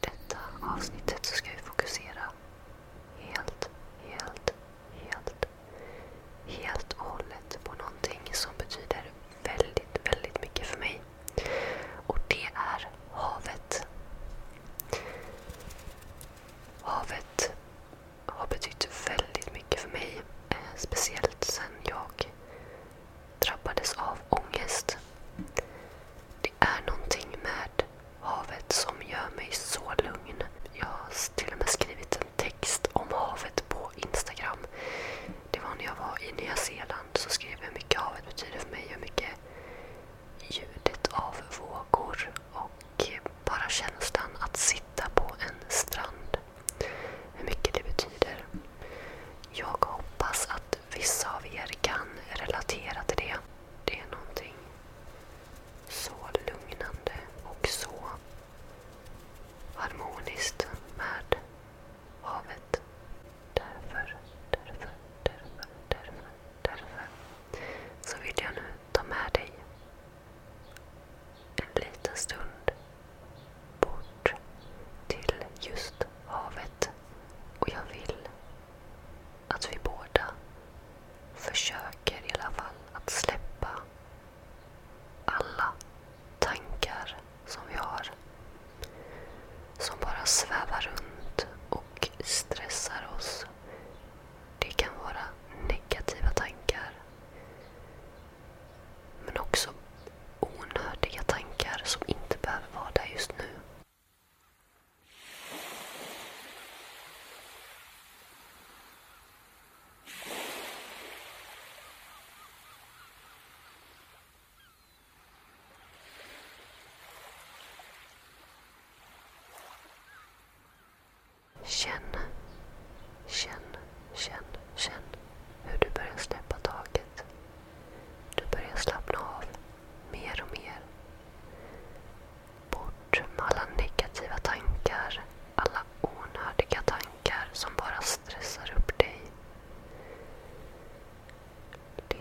read.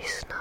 He's not.